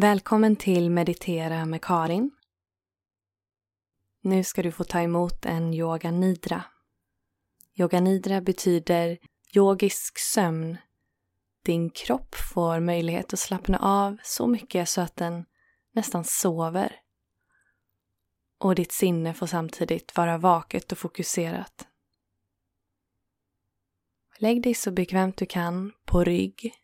Välkommen till Meditera med Karin. Nu ska du få ta emot en yoga nidra. Yoga nidra betyder yogisk sömn. Din kropp får möjlighet att slappna av så mycket så att den nästan sover. Och ditt sinne får samtidigt vara vaket och fokuserat. Lägg dig så bekvämt du kan på rygg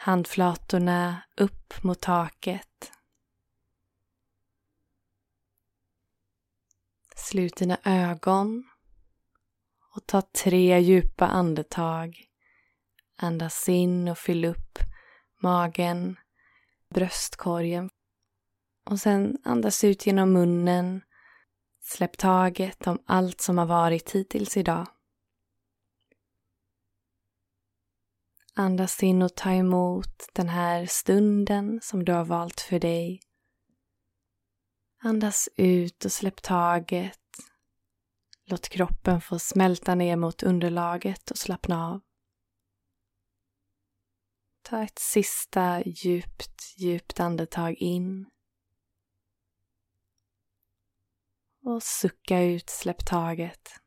Handflatorna upp mot taket. Slut dina ögon och ta tre djupa andetag. Andas in och fyll upp magen, bröstkorgen. Och sen andas ut genom munnen. Släpp taget om allt som har varit hittills idag. Andas in och ta emot den här stunden som du har valt för dig. Andas ut och släpp taget. Låt kroppen få smälta ner mot underlaget och slappna av. Ta ett sista djupt, djupt andetag in. Och sucka ut, släpp taget.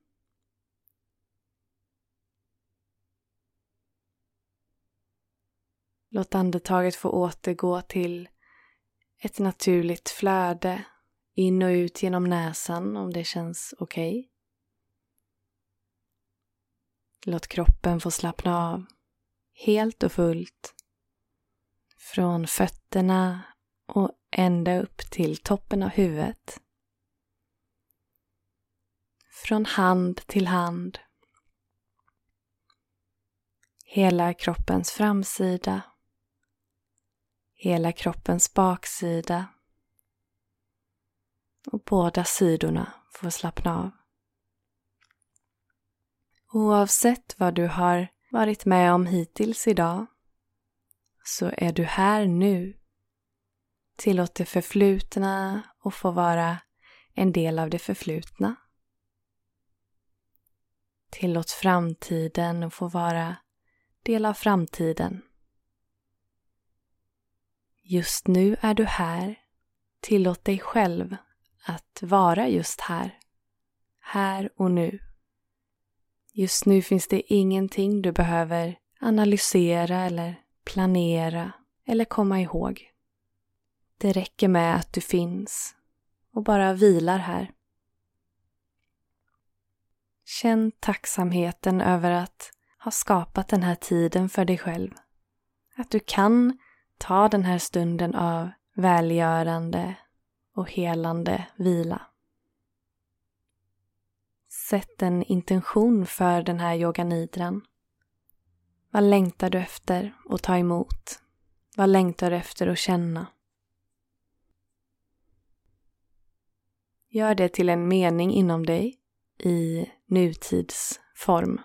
Låt andetaget få återgå till ett naturligt flöde in och ut genom näsan om det känns okej. Okay. Låt kroppen få slappna av helt och fullt. Från fötterna och ända upp till toppen av huvudet. Från hand till hand. Hela kroppens framsida hela kroppens baksida och båda sidorna får slappna av. Oavsett vad du har varit med om hittills idag så är du här nu. Tillåt det förflutna att få vara en del av det förflutna. Tillåt framtiden att få vara del av framtiden. Just nu är du här. Tillåt dig själv att vara just här. Här och nu. Just nu finns det ingenting du behöver analysera eller planera eller komma ihåg. Det räcker med att du finns och bara vilar här. Känn tacksamheten över att ha skapat den här tiden för dig själv. Att du kan ta den här stunden av välgörande och helande vila. Sätt en intention för den här yoganidran. Vad längtar du efter att ta emot? Vad längtar du efter att känna? Gör det till en mening inom dig i nutidsform.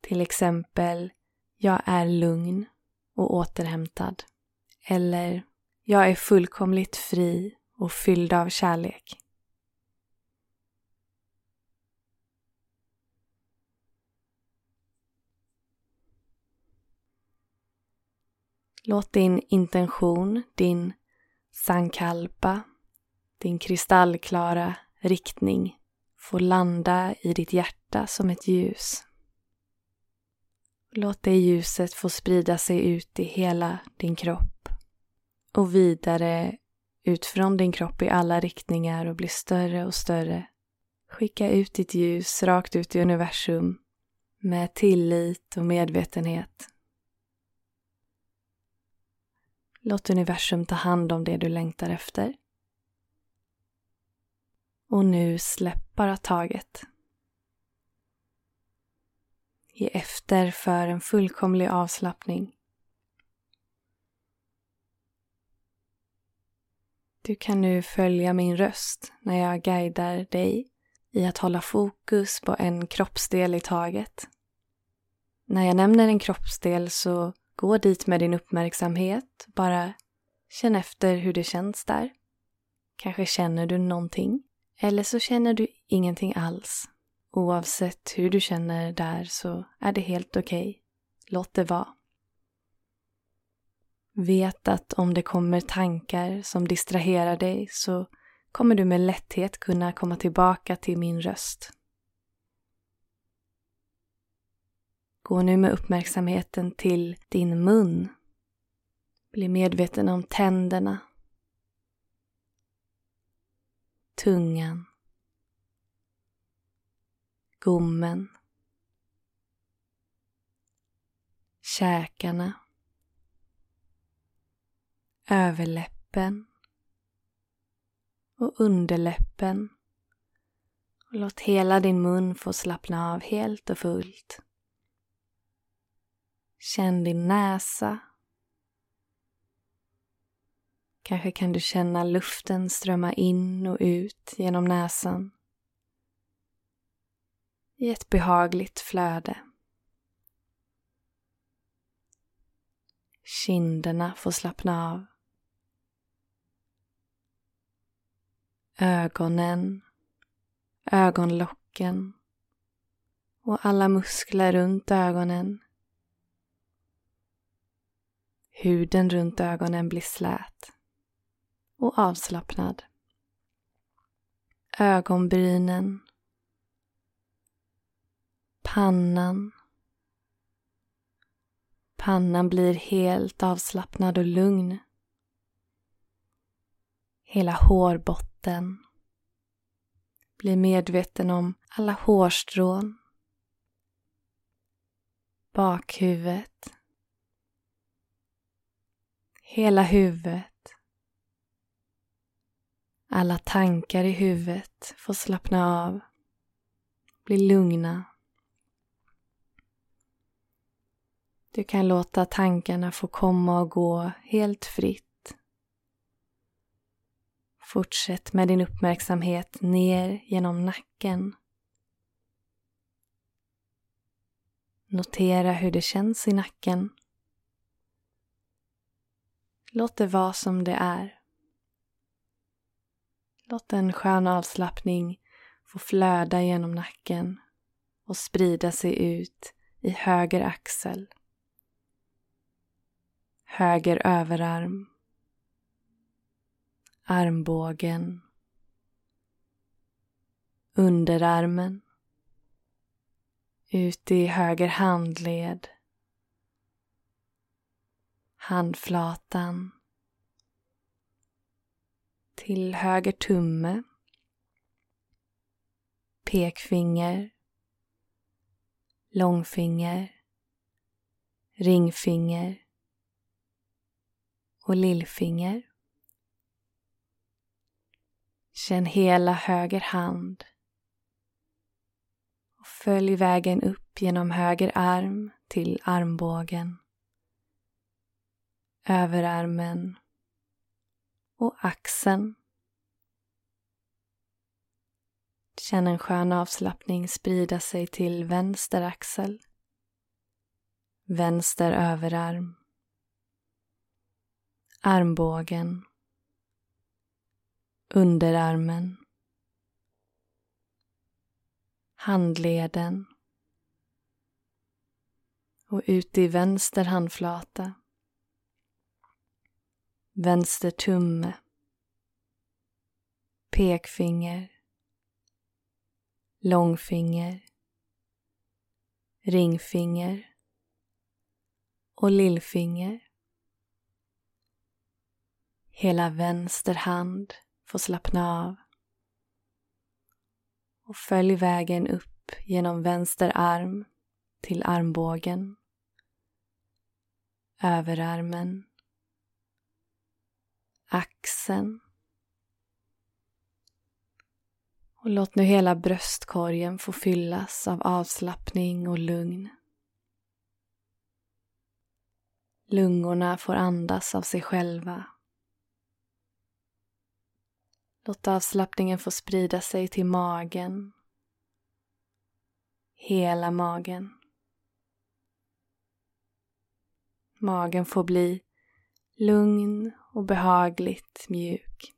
Till exempel, jag är lugn och återhämtad. Eller jag är fullkomligt fri och fylld av kärlek. Låt din intention, din sankalpa, din kristallklara riktning få landa i ditt hjärta som ett ljus. Låt det ljuset få sprida sig ut i hela din kropp och vidare ut från din kropp i alla riktningar och bli större och större. Skicka ut ditt ljus rakt ut i universum med tillit och medvetenhet. Låt universum ta hand om det du längtar efter. Och nu släpp bara taget. Ge efter för en fullkomlig avslappning. Du kan nu följa min röst när jag guidar dig i att hålla fokus på en kroppsdel i taget. När jag nämner en kroppsdel så gå dit med din uppmärksamhet. Bara känn efter hur det känns där. Kanske känner du någonting. Eller så känner du ingenting alls. Oavsett hur du känner där så är det helt okej. Okay. Låt det vara. Vet att om det kommer tankar som distraherar dig så kommer du med lätthet kunna komma tillbaka till min röst. Gå nu med uppmärksamheten till din mun. Bli medveten om tänderna. Tungan. Gommen. Käkarna. Överläppen. Och underläppen. Och låt hela din mun få slappna av helt och fullt. Känn din näsa. Kanske kan du känna luften strömma in och ut genom näsan i ett behagligt flöde. Kinderna får slappna av. Ögonen, ögonlocken och alla muskler runt ögonen Huden runt ögonen blir slät och avslappnad. Ögonbrynen. Pannan. Pannan blir helt avslappnad och lugn. Hela hårbotten. Bli medveten om alla hårstrån. Bakhuvudet hela huvudet. Alla tankar i huvudet får slappna av, bli lugna. Du kan låta tankarna få komma och gå helt fritt. Fortsätt med din uppmärksamhet ner genom nacken. Notera hur det känns i nacken. Låt det vara som det är. Låt en skön avslappning få flöda genom nacken och sprida sig ut i höger axel, höger överarm, armbågen, underarmen, ut i höger handled, handflatan. Till höger tumme. Pekfinger. Långfinger. Ringfinger. Och lillfinger. Känn hela höger hand. Och följ vägen upp genom höger arm till armbågen. Överarmen och axeln. Känn en skön avslappning sprida sig till vänster axel, vänster överarm, armbågen, underarmen, handleden och ut i vänster handflata vänster tumme, pekfinger, långfinger, ringfinger och lillfinger. Hela vänster hand får slappna av och följ vägen upp genom vänster arm till armbågen, överarmen axeln. Och låt nu hela bröstkorgen få fyllas av avslappning och lugn. Lungorna får andas av sig själva. Låt avslappningen få sprida sig till magen. Hela magen. Magen får bli lugn och behagligt mjuk.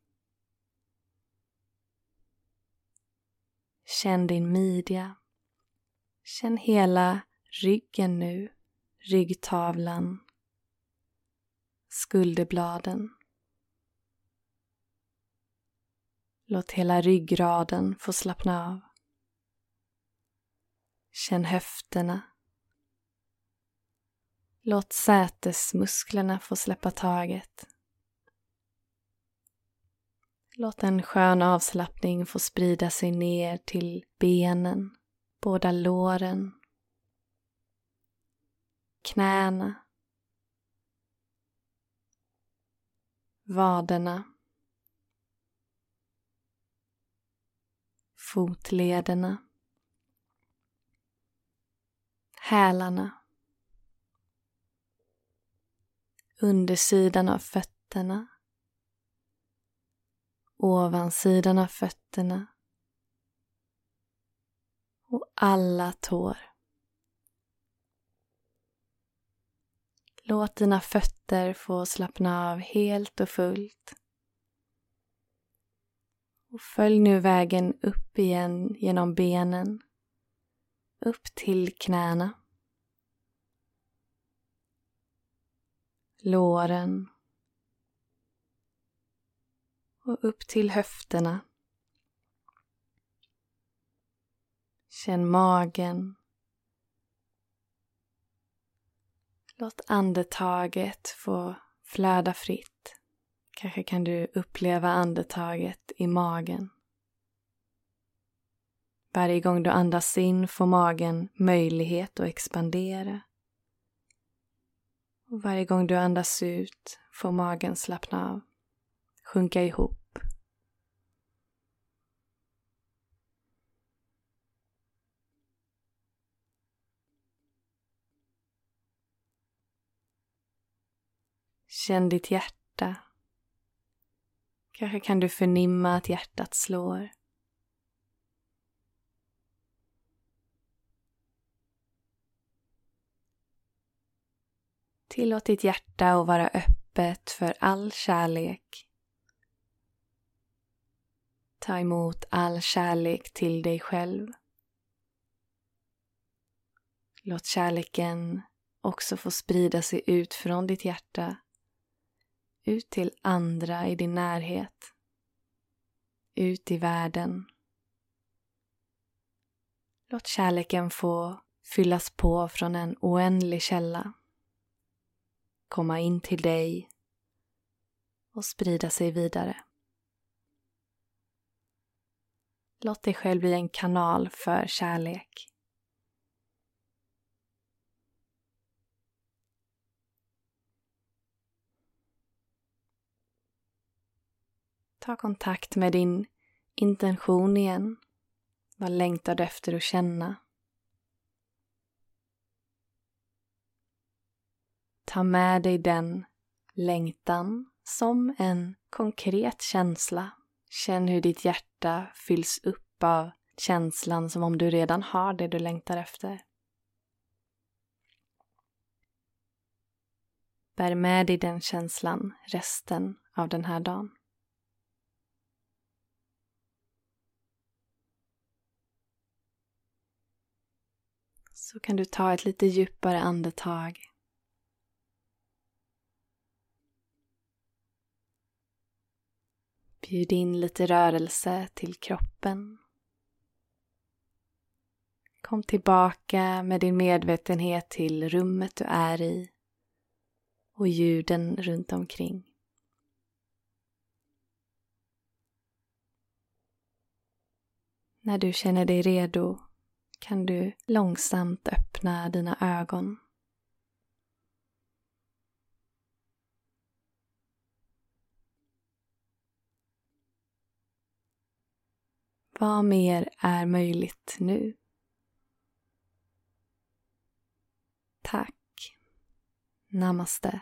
Känn din midja. Känn hela ryggen nu, ryggtavlan. skulderbladen. Låt hela ryggraden få slappna av. Känn höfterna. Låt sätesmusklerna få släppa taget. Låt en skön avslappning få sprida sig ner till benen, båda låren, knäna, vaderna, fotlederna, hälarna, undersidan av fötterna, ovansidan av fötterna och alla tår. Låt dina fötter få slappna av helt och fullt. Och följ nu vägen upp igen genom benen, upp till knäna. Låren och upp till höfterna. Känn magen. Låt andetaget få flöda fritt. Kanske kan du uppleva andetaget i magen. Varje gång du andas in får magen möjlighet att expandera. Och varje gång du andas ut får magen slappna av sjunka ihop. Känn ditt hjärta. Kanske kan du förnimma att hjärtat slår. Tillåt ditt hjärta att vara öppet för all kärlek Ta emot all kärlek till dig själv. Låt kärleken också få sprida sig ut från ditt hjärta ut till andra i din närhet, ut i världen. Låt kärleken få fyllas på från en oändlig källa, komma in till dig och sprida sig vidare. Låt dig själv bli en kanal för kärlek. Ta kontakt med din intention igen. Vad längtar du efter att känna? Ta med dig den längtan som en konkret känsla Känn hur ditt hjärta fylls upp av känslan som om du redan har det du längtar efter. Bär med dig den känslan resten av den här dagen. Så kan du ta ett lite djupare andetag Bjud in lite rörelse till kroppen. Kom tillbaka med din medvetenhet till rummet du är i och ljuden runt omkring. När du känner dig redo kan du långsamt öppna dina ögon. Vad mer är möjligt nu? Tack. Namaste.